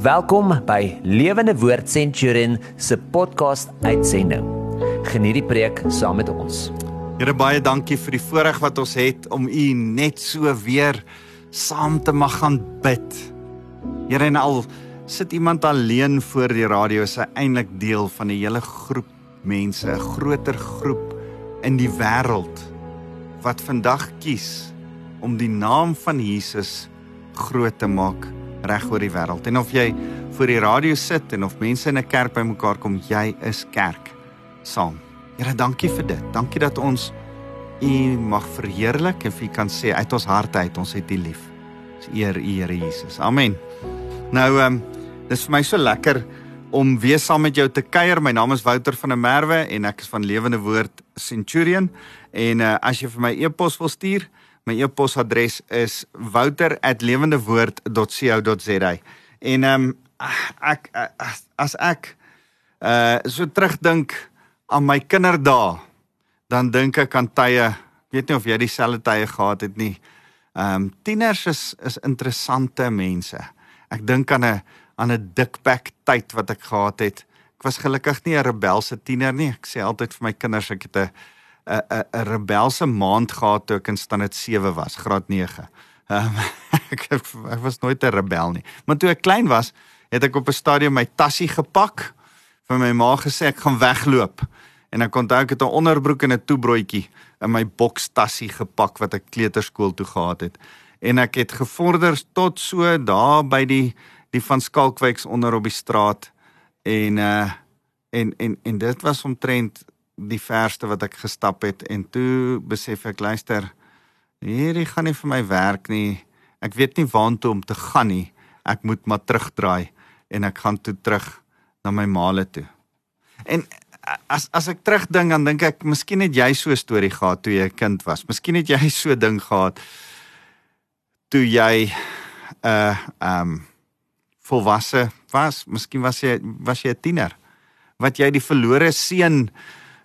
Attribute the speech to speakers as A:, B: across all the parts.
A: Welkom by Lewende Woord Centurion se podcast uitsending. Geniet die preek saam met ons.
B: Here baie dankie vir die voorreg wat ons het om U net so weer saam te mag gaan bid. Here en al sit iemand alleen voor die radio, is hy eintlik deel van 'n hele groep mense, 'n groter groep in die wêreld wat vandag kies om die naam van Jesus groot te maak reg oor die wêreld. En of jy voor die radio sit en of mense in 'n kerk bymekaar kom, jy is kerk saam. Here, dankie vir dit. Dankie dat ons U mag verheerlik en vir U kan sê uit ons harte uit ons het U lief. Ons eer U, Here Jesus. Amen. Nou ehm um, dis vir my so lekker om weer saam met jou te kuier. My naam is Wouter van der Merwe en ek is van Lewende Woord Centurion. En uh, as jy vir my e-pos wil stuur, My e-posadres is wouter@lewendewoord.co.za. En ehm um, ek as ek uh so terugdink aan my kinderdae, dan dink ek aan tye, ek weet nie of jy dieselfde tye gehad het nie. Ehm um, tieners is is interessante mense. Ek dink aan 'n aan 'n dikpak tyd wat ek gehad het. Ek was gelukkig nie 'n rebelse tiener nie. Ek sê altyd vir my kinders ek het 'n 'n 'n 'n rebelse maand gehad toe ek in standaard 7 was, graad 9. Um, ek ek was nooit 'n rebel nie. Maar toe ek klein was, het ek op 'n stadium my tassie gepak vir my ma gesê ek gaan wegloop. En ek ek het 'n onderbroek en 'n toebroodjie in my bokstassie gepak wat ek kleuterskool toe gehad het. En ek het gevorder tot so daar by die die van Skalkwyks onder op die straat en uh en en en dit was omtrent die verste wat ek gestap het en toe besef ek luister hierdie gaan nie vir my werk nie. Ek weet nie waantoe om te gaan nie. Ek moet maar terugdraai en ek gaan toe terug na my maale toe. En as as ek terugdink dan dink ek miskien het jy so 'n storie gehad toe jy 'n kind was. Miskien het jy so 'n ding gehad toe jy 'n uh, ehm um, volwasse was. Miskien was jy was jy 'n tiener wat jy die verlore seun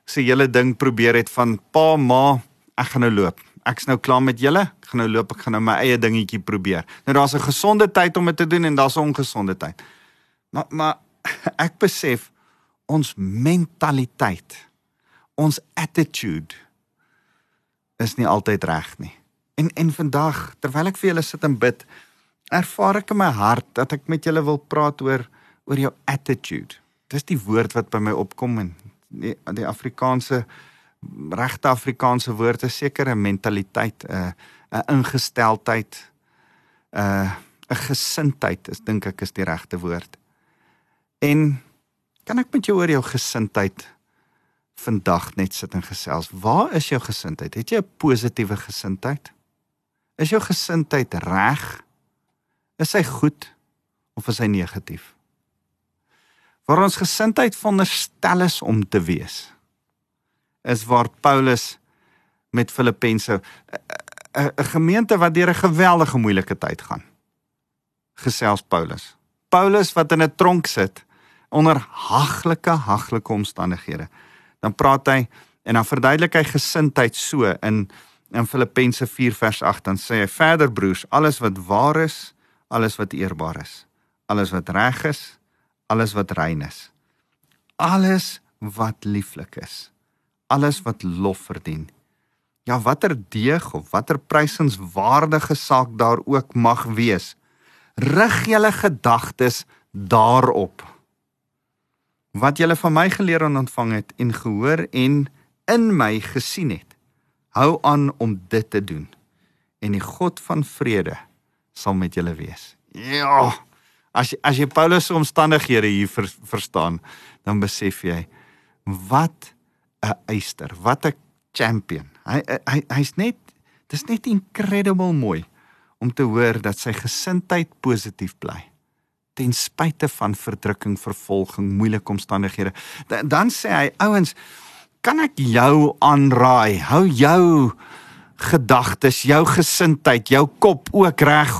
B: se hele ding probeer het van pa ma ek gaan nou loop. Ek's nou klaar met julle. Ek gaan nou loop, ek gaan nou my eie dingetjie probeer. Nou daar's 'n gesonde tyd om dit te doen en daar's 'n ongesonde tyd. Maar maar ek besef ons mentaliteit, ons attitude is nie altyd reg nie. En en vandag terwyl ek vir julle sit en bid, ervaar ek in my hart dat ek met julle wil praat oor oor jou attitude. Dis die woord wat by my opkom en die die Afrikaanse regte Afrikaanse woord is seker 'n mentaliteit, 'n 'n ingesteldheid, 'n 'n gesindheid, is dink ek is die regte woord. En kan ek met jou oor jou gesindheid vandag net sit en gesels? Waar is jou gesindheid? Het jy 'n positiewe gesindheid? Is jou gesindheid reg? Is hy goed of is hy negatief? Waar ons gesindheid veronderstel is om te wees is waar Paulus met Filippense 'n gemeente wat deur 'n geweldige moeilike tyd gaan gesels Paulus. Paulus wat in 'n tronk sit onder haglike haglike omstandighede. Dan praat hy en dan verduidelik hy gesindheid so in in Filippense 4 vers 8 dan sê hy verder broers alles wat waar is alles wat eerbaar is alles wat reg is alles wat rein is. Alles wat lieflik is. Alles wat lof verdien. Ja, watter deeg of watter prysenswaardige saak daar ook mag wees, rig julle gedagtes daarop. Wat julle van my geleer en ontvang het en gehoor en in my gesien het, hou aan om dit te doen. En die God van vrede sal met julle wees. Ja, as as jy Paulus se omstandighede hier ver, verstaan, dan besef jy wat 'n eyster, wat 'n champion. Hy hy hy's net dis net incredible mooi om te hoor dat sy gesindheid positief bly ten spyte van verdrukking, vervolging, moeilike omstandighede. Dan, dan sê hy, ouens, kan ek jou aanraai? Hou jou gedagtes, jou gesindheid, jou kop ook reg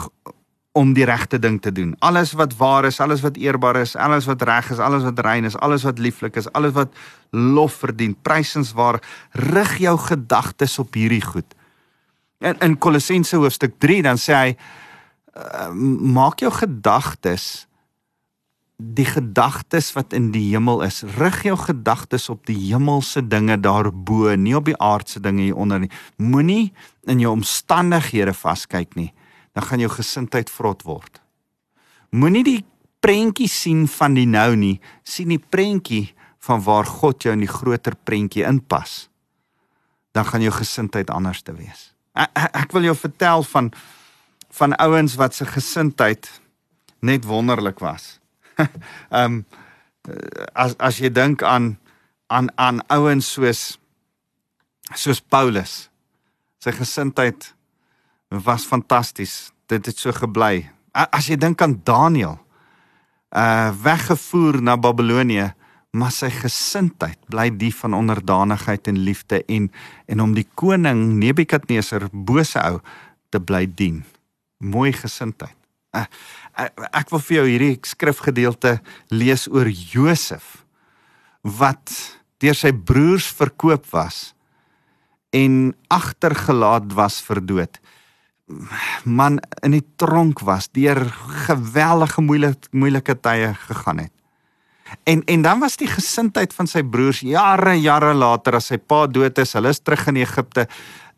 B: om die regte ding te doen. Alles wat waar is, alles wat eerbaar is, alles wat reg is, alles wat rein is, alles wat lieflik is, alles wat lof verdien, prysenswaar, rig jou gedagtes op hierdie goed. In in Kolossense hoofstuk 3 dan sê hy uh, maak jou gedagtes die gedagtes wat in die hemel is. Rig jou gedagtes op die hemelse dinge daarbo, nie op die aardse dinge hier onder nie. Moenie in jou omstandighede vaskyk nie. Dan gaan jou gesindheid vrot word. Moenie die prentjie sien van die nou nie, sien die prentjie van waar God jou in die groter prentjie inpas. Dan gaan jou gesindheid anders te wees. Ek, ek wil jou vertel van van ouens wat se gesindheid net wonderlik was. Ehm um, as as jy dink aan aan aan ouens soos soos Paulus. Sy gesindheid was fantasties. Dit het so gebly. As jy dink aan Daniël, uh weggevoer na Babelonie, maar sy gesindheid bly die van onderdanigheid en liefde en en om die koning Nebukadneser bose ou te bly dien. Mooi gesindheid. Uh, ek wil vir jou hierdie skrifgedeelte lees oor Josef wat deur sy broers verkoop was en agtergelaat was vir dood. Man in die tronk was deur geweldige moeilike moeilike tye gegaan het. En en dan was die gesindheid van sy broers jare jare later as sy pa dood is, hulle is terug in Egipte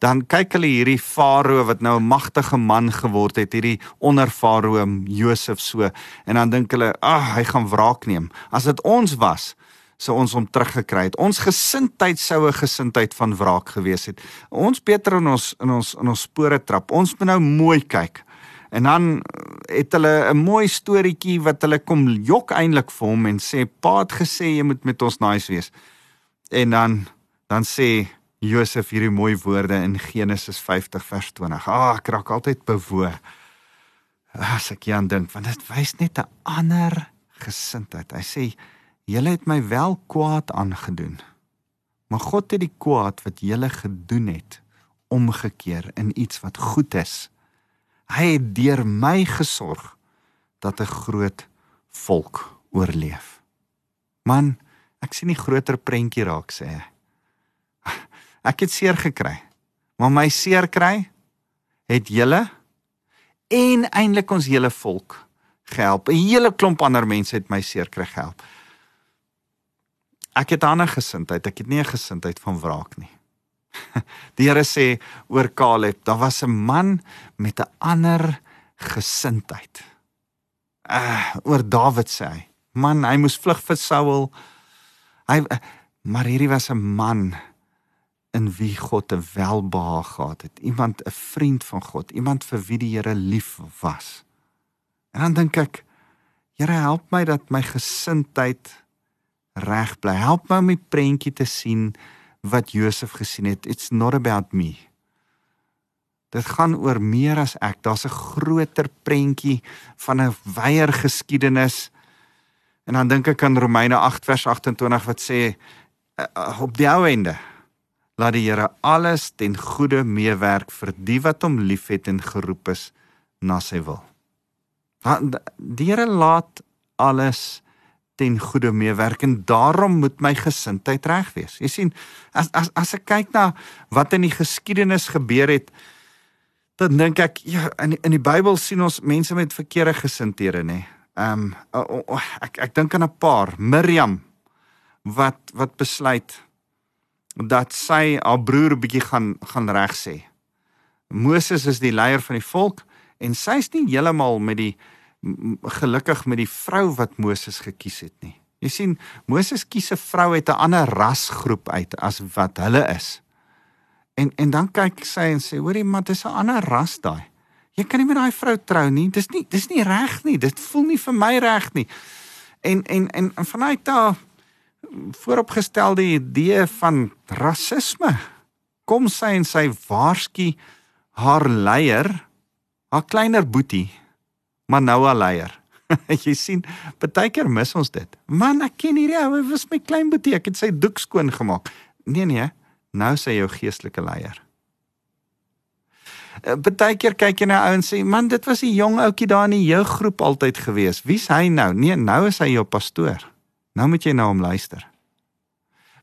B: dan kyk hulle hierdie farao wat nou 'n magtige man geword het, hierdie onder farao Josef so en dan dink hulle, "Ag, oh, hy gaan wraak neem. As dit ons was, sou ons hom teruggekry het. Ons gesindheid sou 'n gesindheid van wraak gewees het. Ons beter in ons in ons in ons spore trap. Ons moet nou mooi kyk." En dan het hulle 'n mooi storieetjie wat hulle kom jok eintlik vir hom en sê pa het gesê jy moet met ons nice wees. En dan dan sê Josef hierdie mooi woorde in Genesis 50 vers 20. Ah, ek raak altyd bewoe. As ek hieraan dink, want dit wys net 'n ander gesindheid. Hy sê: "Julle het my wel kwaad aangedoen, maar God het die kwaad wat julle gedoen het omgekeer in iets wat goed is. Hy het deur my gesorg dat 'n groot volk oorleef." Man, ek sien die groter prentjie raak sê hy. Ek het seer gekry. Maar my seer kry het julle en eintlik ons hele volk gehelp. 'n Hele klomp ander mense het my seer kry gehelp. Ek het 'n ander gesindheid. Ek het nie 'n gesindheid van wraak nie. Die Here sê oor Caleb, daar was 'n man met 'n ander gesindheid. Uh oor Dawid sê hy, man, hy moes vlug vir Saul. Hy maar hierdie was 'n man in wie God 'n welbehaag gehad het, iemand 'n vriend van God, iemand vir wie die Here lief was. En dan dink ek, Here help my dat my gesindheid reg bly. Help my om die prentjie te sien wat Josef gesien het. It's not about me. Dit gaan oor meer as ek. Daar's 'n groter prentjie van 'n wyeer geskiedenis. En dan dink ek aan Romeine 8 vers 28 wat sê uh, op die einde laat die Here alles ten goeie meewerk vir die wat hom liefhet en geroep is na sy wil. Die Here laat alles ten goeie meewerk en daarom moet my gesindheid reg wees. Jy sien, as as as ek kyk na wat in die geskiedenis gebeur het, dan dink ek ja, in in die Bybel sien ons mense met verkeerde gesindhede, nê. Ehm um, ek ek dink aan 'n paar, Miriam wat wat besluit dat sy haar broer 'n bietjie gaan gaan reg sê. Moses is die leier van die volk en sy's nie heeltemal met die gelukkig met die vrou wat Moses gekies het nie. Jy sien, Moses kies 'n vrou uit 'n ander rasgroep uit as wat hulle is. En en dan kyk sy en sê, "Hoorie, maar dis 'n ander ras daai. Jy kan nie met daai vrou trou nie. Dis nie dis nie reg nie. Dit voel nie vir my reg nie." En en en, en vanuit daar vooropgestelde idee van rasisme. Kom sy en sy waarsku haar leier, haar kleiner boetie, maar nou haar leier. jy sien, baie keer mis ons dit. Man, ek ken hierdie ou, hy was my klein boetie, ek het sy doek skoon gemaak. Nee nee, nou sy jou geestelike leier. Baie keer kyk jy na ou en sê, "Man, dit was 'n jong ouetjie daar in die jeuggroep altyd gewees. Wie's hy nou?" Nee, nou is hy jou pastoor. Nou moet jy na hom luister.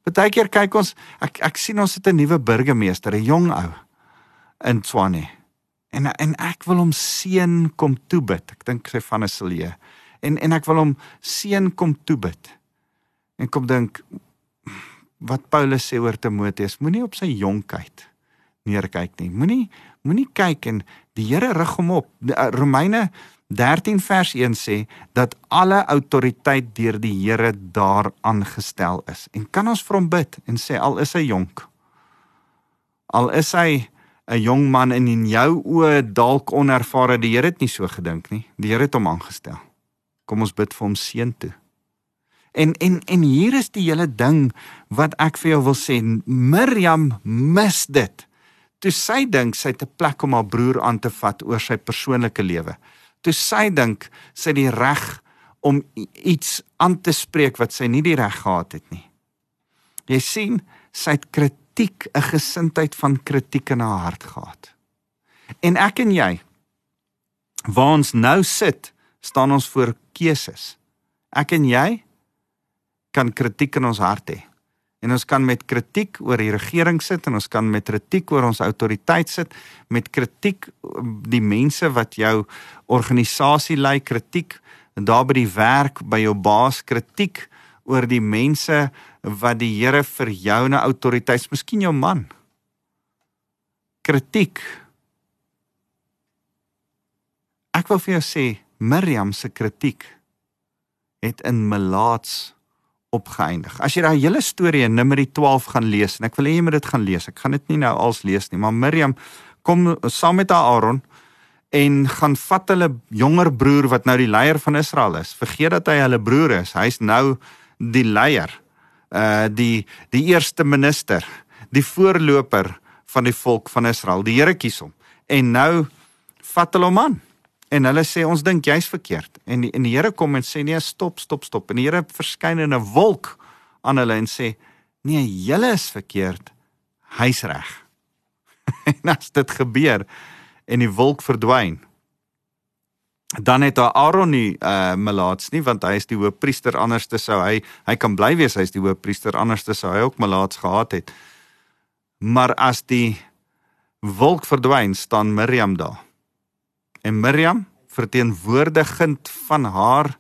B: Partykeer kyk ons ek ek sien ons het 'n nuwe burgemeester, 'n jong ou in Tswane. En en ek wil hom seën kom toe bid. Ek dink sy van Asilie. En en ek wil hom seën kom toebid. En kom dink wat Paulus sê oor Timoteus, moenie op sy jonkheid neerkyk nie. Moenie moenie kyk en die Here rig hom op. Eh, Romeine 13 vers 1 sê dat alle autoriteit deur die Here daar aangestel is. En kan ons vir hom bid en sê al is hy jonk. Al is hy 'n jong man en in jou oë dalk onervare, die Here het nie so gedink nie. Die Here het hom aangestel. Kom ons bid vir hom seën toe. En en en hier is die hele ding wat ek vir jou wil sê. Miriam mis dit. Toe sy dink sy het 'n plek om haar broer aan te vat oor sy persoonlike lewe. Toe sy dink sy het die reg om iets aan te spreek wat sy nie die reg gehad het nie. Jy sien, sy het kritiek, 'n gesindheid van kritiek in haar hart gehad. En ek en jy waar ons nou sit, staan ons voor keuses. Ek en jy kan kritiek in ons hart hê. En ons kan met kritiek oor die regering sit en ons kan met kritiek oor ons autoriteit sit, met kritiek die mense wat jou organisasie lei, kritiek daar by die werk by jou baas, kritiek oor die mense wat die Here vir jou 'n autoriteit, miskien jou man. Kritiek. Ek wil vir jou sê Miriam se kritiek het in Melaats opgeëindig. As jy daai hele storie in Numeri 12 gaan lees en ek wil hê jy moet dit gaan lees. Ek gaan dit nie nou als lees nie, maar Miriam kom saam met haar Aaron en gaan vat hulle jonger broer wat nou die leier van Israel is. Vergeet dat hy hulle broer is. Hy's nou die leier. Uh die die eerste minister, die voorloper van die volk van Israel. Die Here kies hom. En nou vat hulle hom aan en hulle sê ons dink jy's verkeerd en die, en die Here kom en sê nee stop stop stop en die Here verskyn in 'n wolk aan hulle en sê nee julle is verkeerd hy's reg en as dit gebeur en die wolk verdwyn dan het Aaron nie uh melaats nie want hy is die hoofpriester anderste sou hy hy kan bly wees hy's die hoofpriester anderste sou hy ook melaats gehad het. Maar as die wolk verdwyn staan Miriam daar. En Miriam verteenwoordigend van haar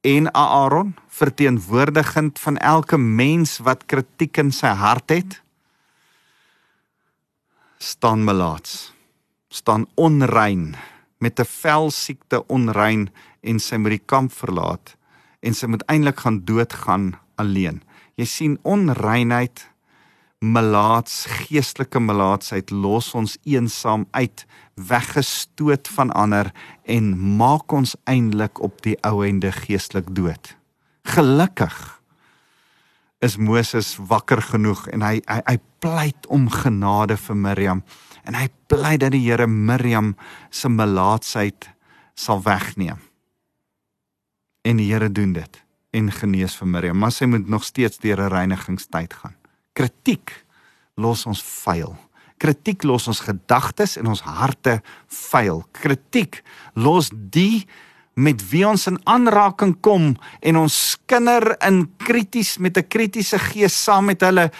B: en Aaron verteenwoordigend van elke mens wat kritiek in sy hart het staan melaats staan onrein met 'n velsiekte onrein en sy moet die kamp verlaat en sy moet eintlik gaan doodgaan alleen. Jy sien onreinheid melaats geestelike melaatsheid los ons eensaam uit weggestoot van ander en maak ons eintlik op die ou ende geestelik dood. Gelukkig is Moses wakker genoeg en hy hy, hy pleit om genade vir Miriam en hy pleit dat die Here Miriam se melaatsheid sal wegneem en die Here doen dit en genees vir Miriam maar sy moet nog steeds deur 'n reinigingstyd gaan Kritiek los ons vuil. Kritiek los ons gedagtes en ons harte vuil. Kritiek los die met wie ons in aanraking kom en ons skinder in krities met 'n kritiese gees saam met hulle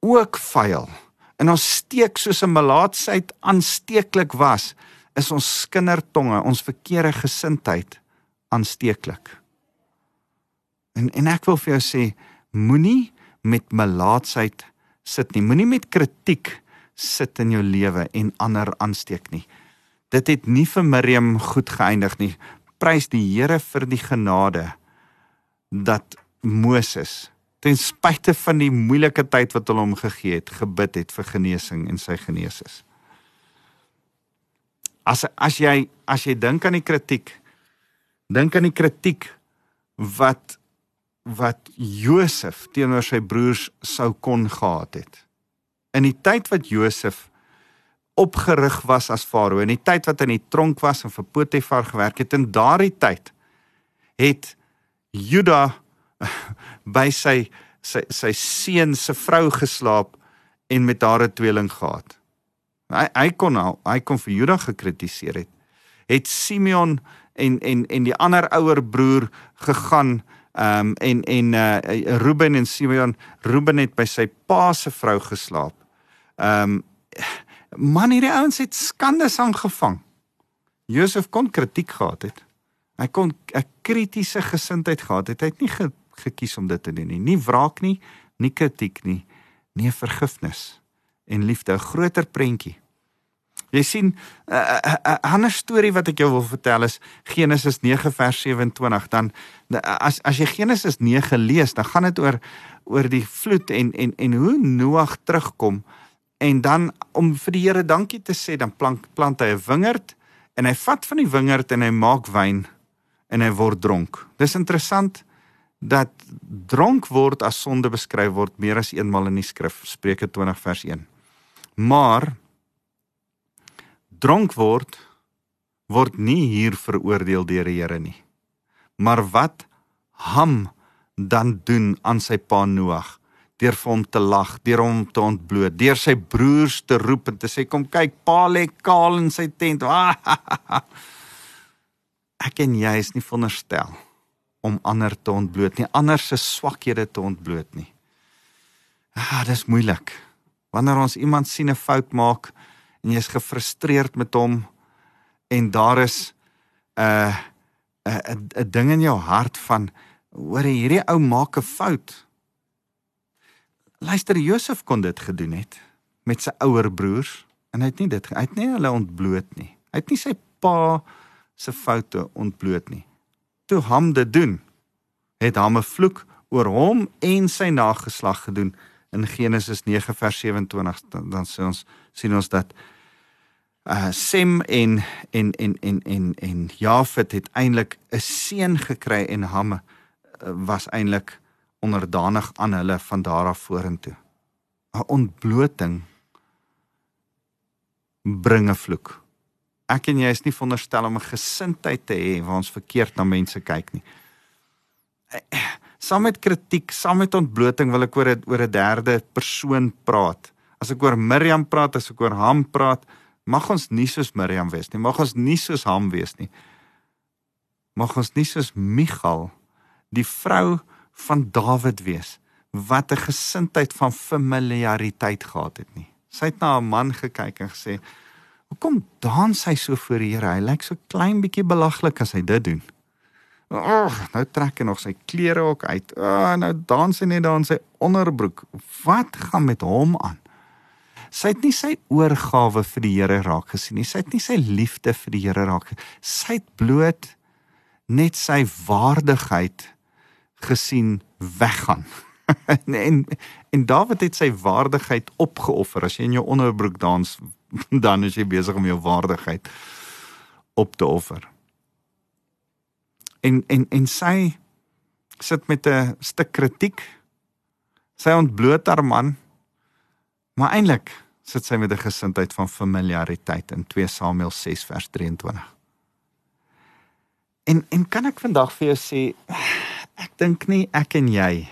B: ook vuil. En ons steek soos 'n melaatsheid aansteeklik was, is ons skindertonge, ons verkeerde gesindheid aansteeklik. En en ek wil vir jou sê, moenie met melaatsheid sit nie. Moenie met kritiek sit in jou lewe en ander aansteek nie. Dit het nie vir Miriam goed geëindig nie. Prys die Here vir die genade dat Moses ten spyte van die moeilike tyd wat hulle hom gegee het, gebid het vir genesing en sy genees is. As as jy as jy dink aan die kritiek, dink aan die kritiek wat wat Josef teenoor sy broers sou kon gehad het. In die tyd wat Josef opgerig was as farao, in die tyd wat hy in die tronk was en vir Potifar gewerk het, in daardie tyd het Juda by sy sy sy seun se vrou geslaap en met haar 'n tweeling gehad. Hy hy kon al, hy kon vir Juda gekritiseer het. Het Simeon en en en die ander ouer broer gegaan Ehm um, en en uh Ruben en Simeon, Ruben het by sy pa se vrou geslaap. Ehm um, man hierdie ouens het skandes aangevang. Josef kon kritiek gehad het. Hy kon 'n kritiese gesindheid gehad het. Hy het nie ge, gekies om dit te doen nie. Nie wraak nie, nie kritiek nie, nie vergifnis en liefde, 'n groter prentjie. Jy sien 'n uh, uh, uh, ander storie wat ek jou wil vertel is Genesis 9 vers 27. Dan as as jy Genesis 9 lees, dan gaan dit oor oor die vloed en en en hoe Noag terugkom en dan om vir die Here dankie te sê, dan plant plant hy 'n wingerd en hy vat van die wingerd en hy maak wyn en hy word dronk. Dis interessant dat dronk word as sonde beskryf word meer as eenmal in die skrif Spreuke 20 vers 1. Maar dronk word word nie hier veroordeel deur die Here nie. Maar wat Ham dan doen aan sy pa Noag deur vir hom te lag, deur hom te ontbloot, deur sy broers te roep en te sê kom kyk, pa lê kaal in sy tent. Ek en jy is nie veronderstel om ander te ontbloot nie, ander se swakhede te ontbloot nie. Ah, dis moeilik. Wanneer ons iemand sien 'n fout maak en jy is gefrustreerd met hom en daar is 'n 'n 'n ding in jou hart van hoor hierdie ou maak 'n fout. Luister, Josef kon dit gedoen het met sy ouer broers en hy het nie dit hy het nie hulle ontbloot nie. Hy het nie sy pa se foute ontbloot nie toe Ham dit doen, het Ham 'n vloek oor hom en sy nageslag gedoen in Genesis 9 vers 27 dan, dan sê ons sien ons dat uh Sem en en en en en en Jafet het eintlik 'n seun gekry en Ham uh, was eintlik onderdanig aan hulle van daar af vorentoe. 'n Ontbloting bring 'n vloek ek en jy is nie veronderstel om 'n gesindheid te hê waar ons verkeerd na mense kyk nie. Saam met kritiek, saam met ontbloting wil ek oor 'n oor 'n derde persoon praat. As ek oor Miriam praat, as ek oor Ham praat, mag ons nie soos Miriam wees nie. Mag ons nie soos Ham wees nie. Mag ons nie soos Michal, die vrou van Dawid wees wat 'n gesindheid van familiariteit gehad het nie. Sy het na 'n man gekyk en gesê, Hoekom dans hy so voor die Here? Hy lyk so klein bietjie belaglik as hy dit doen. Ag, oh, nou trek hy nog sy klere ook uit. Ag, oh, nou dans hy net daar in sy onderbroek. Wat gaan met hom aan? Sy het nie sy oorgawe vir die Here raak gesien nie. Sy het nie sy liefde vir die Here raak. Sy het bloot net sy waardigheid gesien weggaan. en, en en Dawid het sy waardigheid opgeoffer. As jy in jou onderbroek dans, dan is jy besig om jou waardigheid op te offer. En en en sy sit met 'n stuk kritiek. Sy ontbloot haar man. Maar eintlik sit sy met 'n gesindheid van familiariteit in 2 Samuel 6 vers 23. En en kan ek vandag vir jou sê ek dink nie ek en jy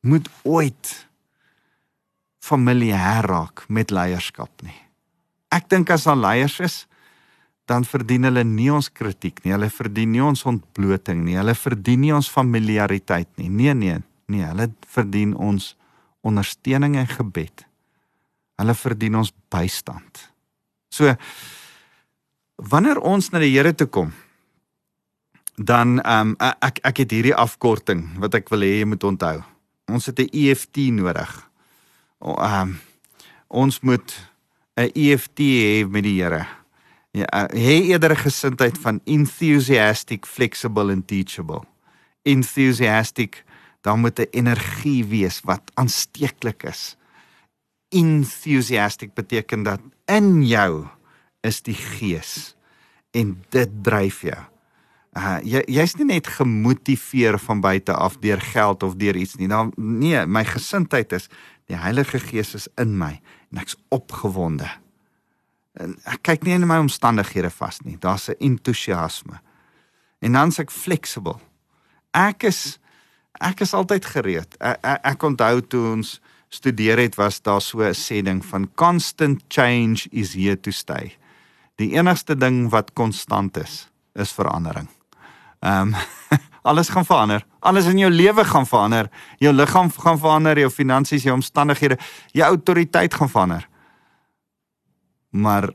B: moet ooit familier raak met leierskap nie. Ek dink as daar leiers is, dan verdien hulle nie ons kritiek nie. Hulle verdien nie ons ontbloting nie. Hulle verdien nie ons familiariteit nie. Nee, nee, nee, hulle verdien ons ondersteuning en gebed. Hulle verdien ons bystand. So wanneer ons na die Here toe kom, dan ehm um, ek ek het hierdie afkorting wat ek wil hê jy moet onthou. Ons het 'n EFT nodig. Ehm um, ons moet 'n EFT hê met die Here. Ja, hê eerder 'n gesindheid van enthusiastic, flexible and teachable. Enthusiastic, dan moet 'n energie wees wat aansteeklik is. Enthusiastic beteken dat in jou is die gees en dit dryf jou. Uh jy jy's nie net gemotiveer van buite af deur geld of deur iets nie. Dan nee, my gesindheid is die Heilige Gees is in my en ek's opgewonde. En ek kyk nie in my omstandighede vas nie. Daar's 'n entoesiasme. En dan's ek flexible. Ek is ek is altyd gereed. Ek, ek, ek onthou toe ons studeer het was daar so 'n sê ding van constant change is here to stay. Die enigste ding wat konstant is, is verandering. Ehm um, alles gaan verander. Alles in jou lewe gaan verander. Jou liggaam gaan verander, jou finansies, jou omstandighede, jou autoriteit gaan verander. Maar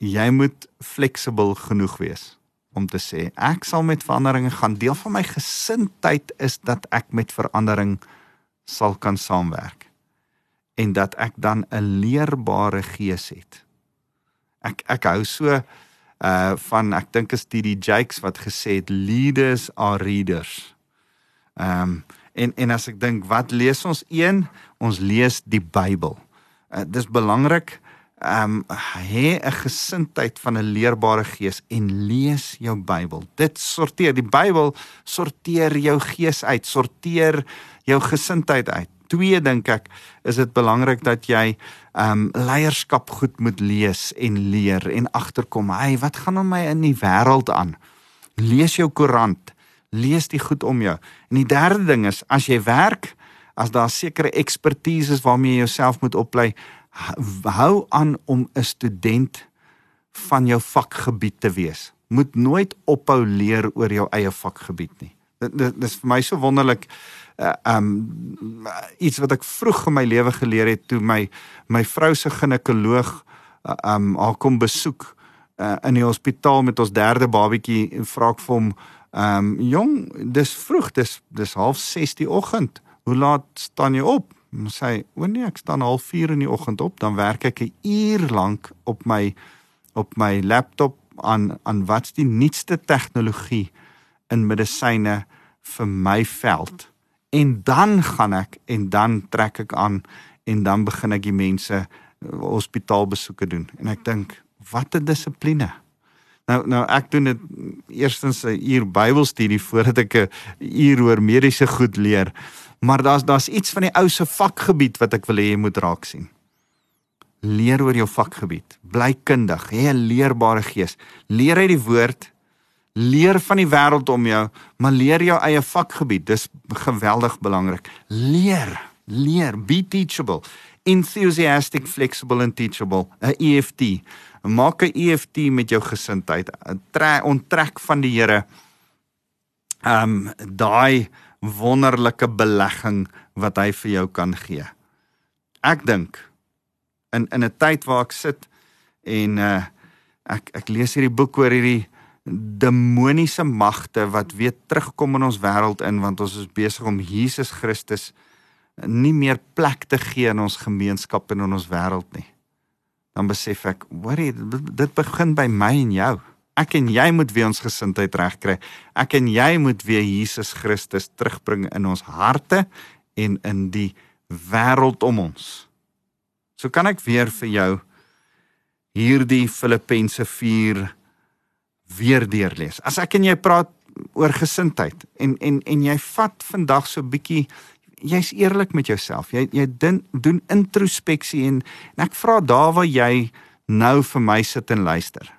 B: jy moet flexible genoeg wees om te sê ek sal met verandering gaan. Deel van my gesindheid is dat ek met verandering sal kan saamwerk en dat ek dan 'n leerbare gees het. Ek ek hou so uh van ek dink is dit die Jakes wat gesê het leaders are readers. Ehm um, en en as ek dink wat lees ons een ons lees die Bybel. Uh, dis belangrik ehm um, hê 'n gesindheid van 'n leerbare gees en lees jou Bybel. Dit sorteer die Bybel sorteer jou gees uit, sorteer jou gesindheid uit. Twee dink ek is dit belangrik dat jy ehm um, leierskap goed moet lees en leer en agterkom, hey, wat gaan aan my in die wêreld aan? Lees jou koerant, lees die goed om jou. En die derde ding is as jy werk, as daar sekere ekspertise is waarmee jy jouself moet oplei, hou aan om 'n student van jou vakgebied te wees. Moet nooit ophou leer oor jou eie vakgebied nie. Dit dit is vir my so wonderlik uh, um iets wat ek vroeg in my lewe geleer het toe my my vrou se ginekoloog uh, um haar kom besoek uh, in die hospitaal met ons derde babatjie en vra ek vir hom um jong dis vroeg dis dis half 6 die oggend. Hoe laat staan jy op? Sê o nee ek staan half 4 in die oggend op dan werk ek 'n uur lank op my op my laptop aan aan wat's die nuutste tegnologie in medisyne vir my veld en dan gaan ek en dan trek ek aan en dan begin ek die mense eh, hospitaalbesoeke doen en ek dink wat 'n dissipline nou nou ek doen dit eerstens 'n uur Bybelstudie voordat ek 'n uur oor mediese goed leer Maar daar's daar's iets van die ou se vakgebied wat ek wil hê jy moet raak sien. Leer oor jou vakgebied. Bly kundig, hê 'n leerbare gees. Leer uit die woord, leer van die wêreld om jou, maar leer jou eie vakgebied. Dis geweldig belangrik. Leer, leer, be teachable. Enthusiastic, flexible and teachable. 'n EFT. Maak 'n EFT met jou gesindheid. Trek onttrek van die Here. Um, daai wonderlike belegging wat hy vir jou kan gee. Ek dink in in 'n tyd waar ek sit en uh ek ek lees hierdie boek oor hierdie demoniese magte wat weer terugkom in ons wêreld in want ons is besig om Jesus Christus nie meer plek te gee in ons gemeenskap en in ons wêreld nie. Dan besef ek, hoorie, dit begin by my en jou ek en jy moet weer ons gesindheid regkry. Ek en jy moet weer Jesus Christus terugbring in ons harte en in die wêreld om ons. So kan ek weer vir jou hierdie Filippense 4 weer deurlees. As ek en jy praat oor gesindheid en en en jy vat vandag so 'n bietjie jy's eerlik met jouself. Jy jy din, doen introspeksie en, en ek vra daar waar jy nou vir my sit en luister.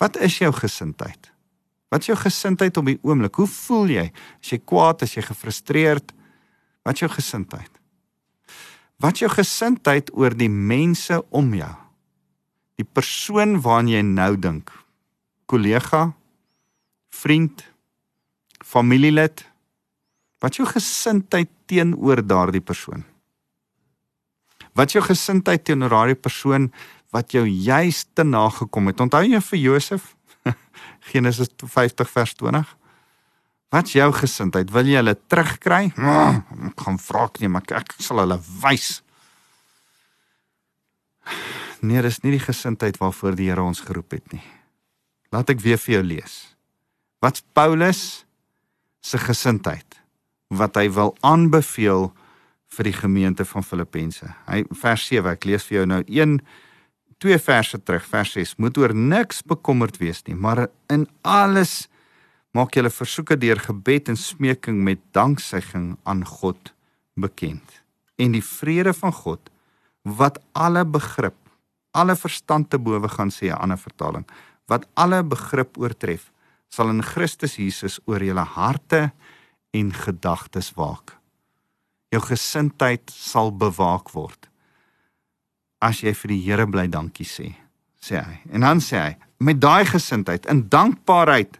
B: Wat is jou gesindheid? Wat is jou gesindheid op die oomblik? Hoe voel jy? As jy kwaad, as jy gefrustreerd, wat is jou gesindheid? Wat is jou gesindheid oor die mense om jou? Die persoon waaraan jy nou dink. Kollega, vriend, familielid. Wat jou gesindheid teenoor daardie persoon? Wat jou gesindheid teenoor daardie persoon wat jou juis te nagekom het. Onthou jy vir Josef? Genesis 50 vers 20. Wat's jou gesindheid? Wil jy hulle terugkry? Ek gaan vra ek nie, maar ek sal hulle wys. Nee, dis nie die gesindheid waarvoor die Here ons geroep het nie. Laat ek weer vir jou lees. Wat's Paulus se gesindheid wat hy wil aanbeveel vir die gemeente van Filippense. Hy vers 7, ek lees vir jou nou twee verse terug, vers 6, moet oor niks bekommerd wees nie, maar in alles maak julle versoeke deur gebed en smeking met danksegging aan God bekend. En die vrede van God wat alle begrip, alle verstand te bowe gaan sê 'n ander vertaling, wat alle begrip oortref, sal in Christus Jesus oor julle harte en gedagtes waak. Jou gesindheid sal bewaak word as jy vir die Here bly dankie sê, sê hy. En dan sê hy, met daai gesindheid in dankbaarheid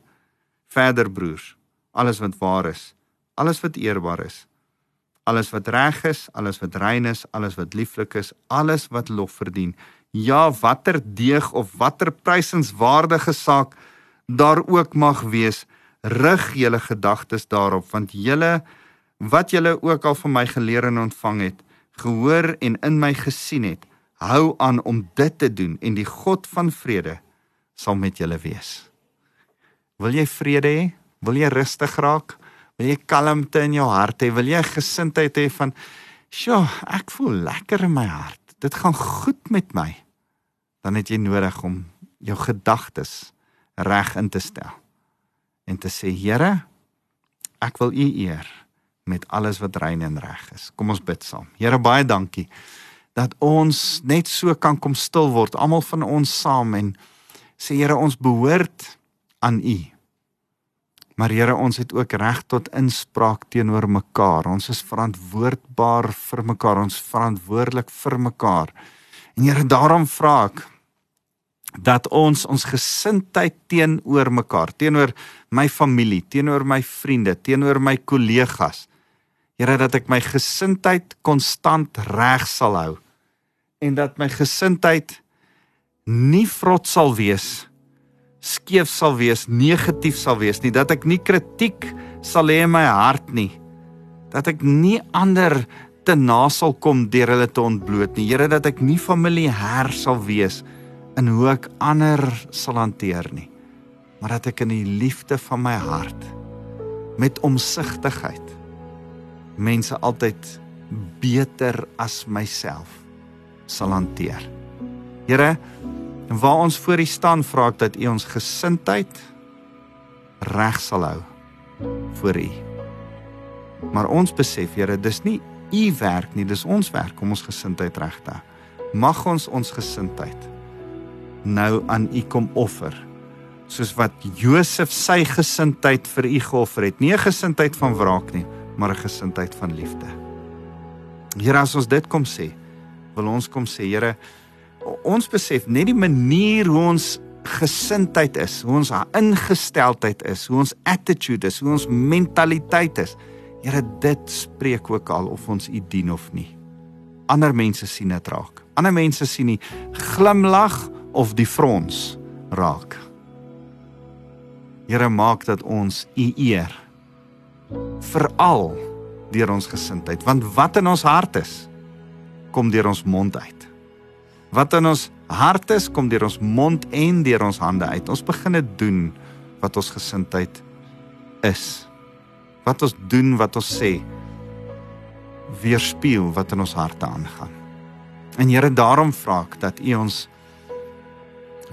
B: verder broers, alles wat waar is, alles wat eerbaar is, alles wat reg is, alles wat rein is, alles wat lieflik is, alles wat lof verdien. Ja, watter deeg of watter prysenswaardige saak daar ook mag wees, rig julle gedagtes daarop want julle wat julle ook al van my geleer en ontvang het, gehoor en in my gesien het, hou aan om dit te doen en die God van vrede sal met julle wees. Wil jy vrede hê? Wil jy rustig raak? Wil jy kalmte in jou hart hê? Wil jy gesindheid hê van, "Sjoe, ek voel lekker in my hart. Dit gaan goed met my." Dan het jy nodig om jou gedagtes reg in te stel en te sê, "Here, ek wil U eer met alles wat rein en reg is." Kom ons bid saam. Here, baie dankie dat ons net so kan kom stil word, almal van ons saam en sê Here, ons behoort aan U. Maar Here, ons het ook reg tot inspraak teenoor mekaar. Ons is verantwoordbaar vir mekaar. Ons verantwoordelik vir mekaar. En Here, daarom vra ek dat ons ons gesindheid teenoor mekaar, teenoor my familie, teenoor my vriende, teenoor my kollegas, Here dat ek my gesindheid konstant reg sal hou en dat my gesindheid nie vrot sal wees nie skeef sal wees, negatief sal wees nie, dat ek nie kritiek sal hê in my hart nie. Dat ek nie ander te na sal kom deur hulle te ontbloot nie. Here dat ek nie familieer sal wees in hoe ek ander sal hanteer nie. Maar dat ek in die liefde van my hart met omsigtigheid mense altyd beter as myself sal hanteer. Here waar ons voor U staan, vra ek dat U ons gesindheid reg sal hou vir U. Maar ons besef, Here, dis nie U werk nie, dis ons werk om ons gesindheid reg te hou. Mag ons ons gesindheid nou aan U kom offer soos wat Josef sy gesindheid vir U geoffer het. Nie 'n gesindheid van wraak nie, maar 'n gesindheid van liefde. Here, as ons dit kom sê, wil ons kom sê, Here, ons besef net die manier hoe ons gesindheid is, hoe ons ingesteldheid is, hoe ons attitude is, hoe ons mentaliteit is. Here, dit spreek ook al of ons U dien of nie. Ander mense sien dit raak. Ander mense sien nie glimlag of die frons raak. Here, maak dat ons U eer. Veral deur ons gesindheid, want wat in ons hart is, kom deur ons mond uit. Wat in ons hart is, kom deur ons mond en deur ons hande uit. Ons begin dit doen wat ons gesindheid is. Wat ons doen, wat ons sê, weerspieël wat in ons harte aangaan. En Here, daarom vra ek dat U ons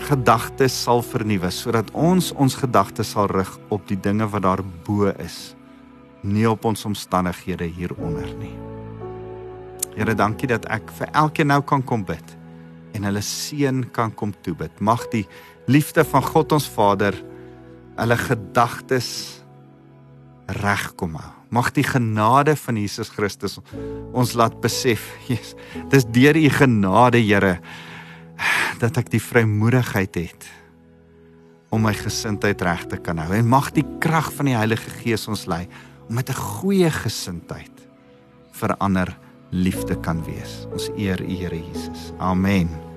B: gedagtes sal vernuwe sodat ons ons gedagtes sal rig op die dinge wat daar bo is, nie op ons omstandighede hieronder nie. Here, dankie dat ek vir elkeen nou kan kom bid en hulle seën kan kom toebid. Mag die liefde van God ons Vader hulle gedagtes regkom hou. Mag die genade van Jesus Christus ons laat besef, Jesus, dis deur u genade, Here, dat ek die vrymoedigheid het om my gesindheid reg te kan hou. En mag die krag van die Heilige Gees ons lei om met 'n goeie gesindheid vir ander liefde kan wees. Ons eer U Here Jesus. Amen.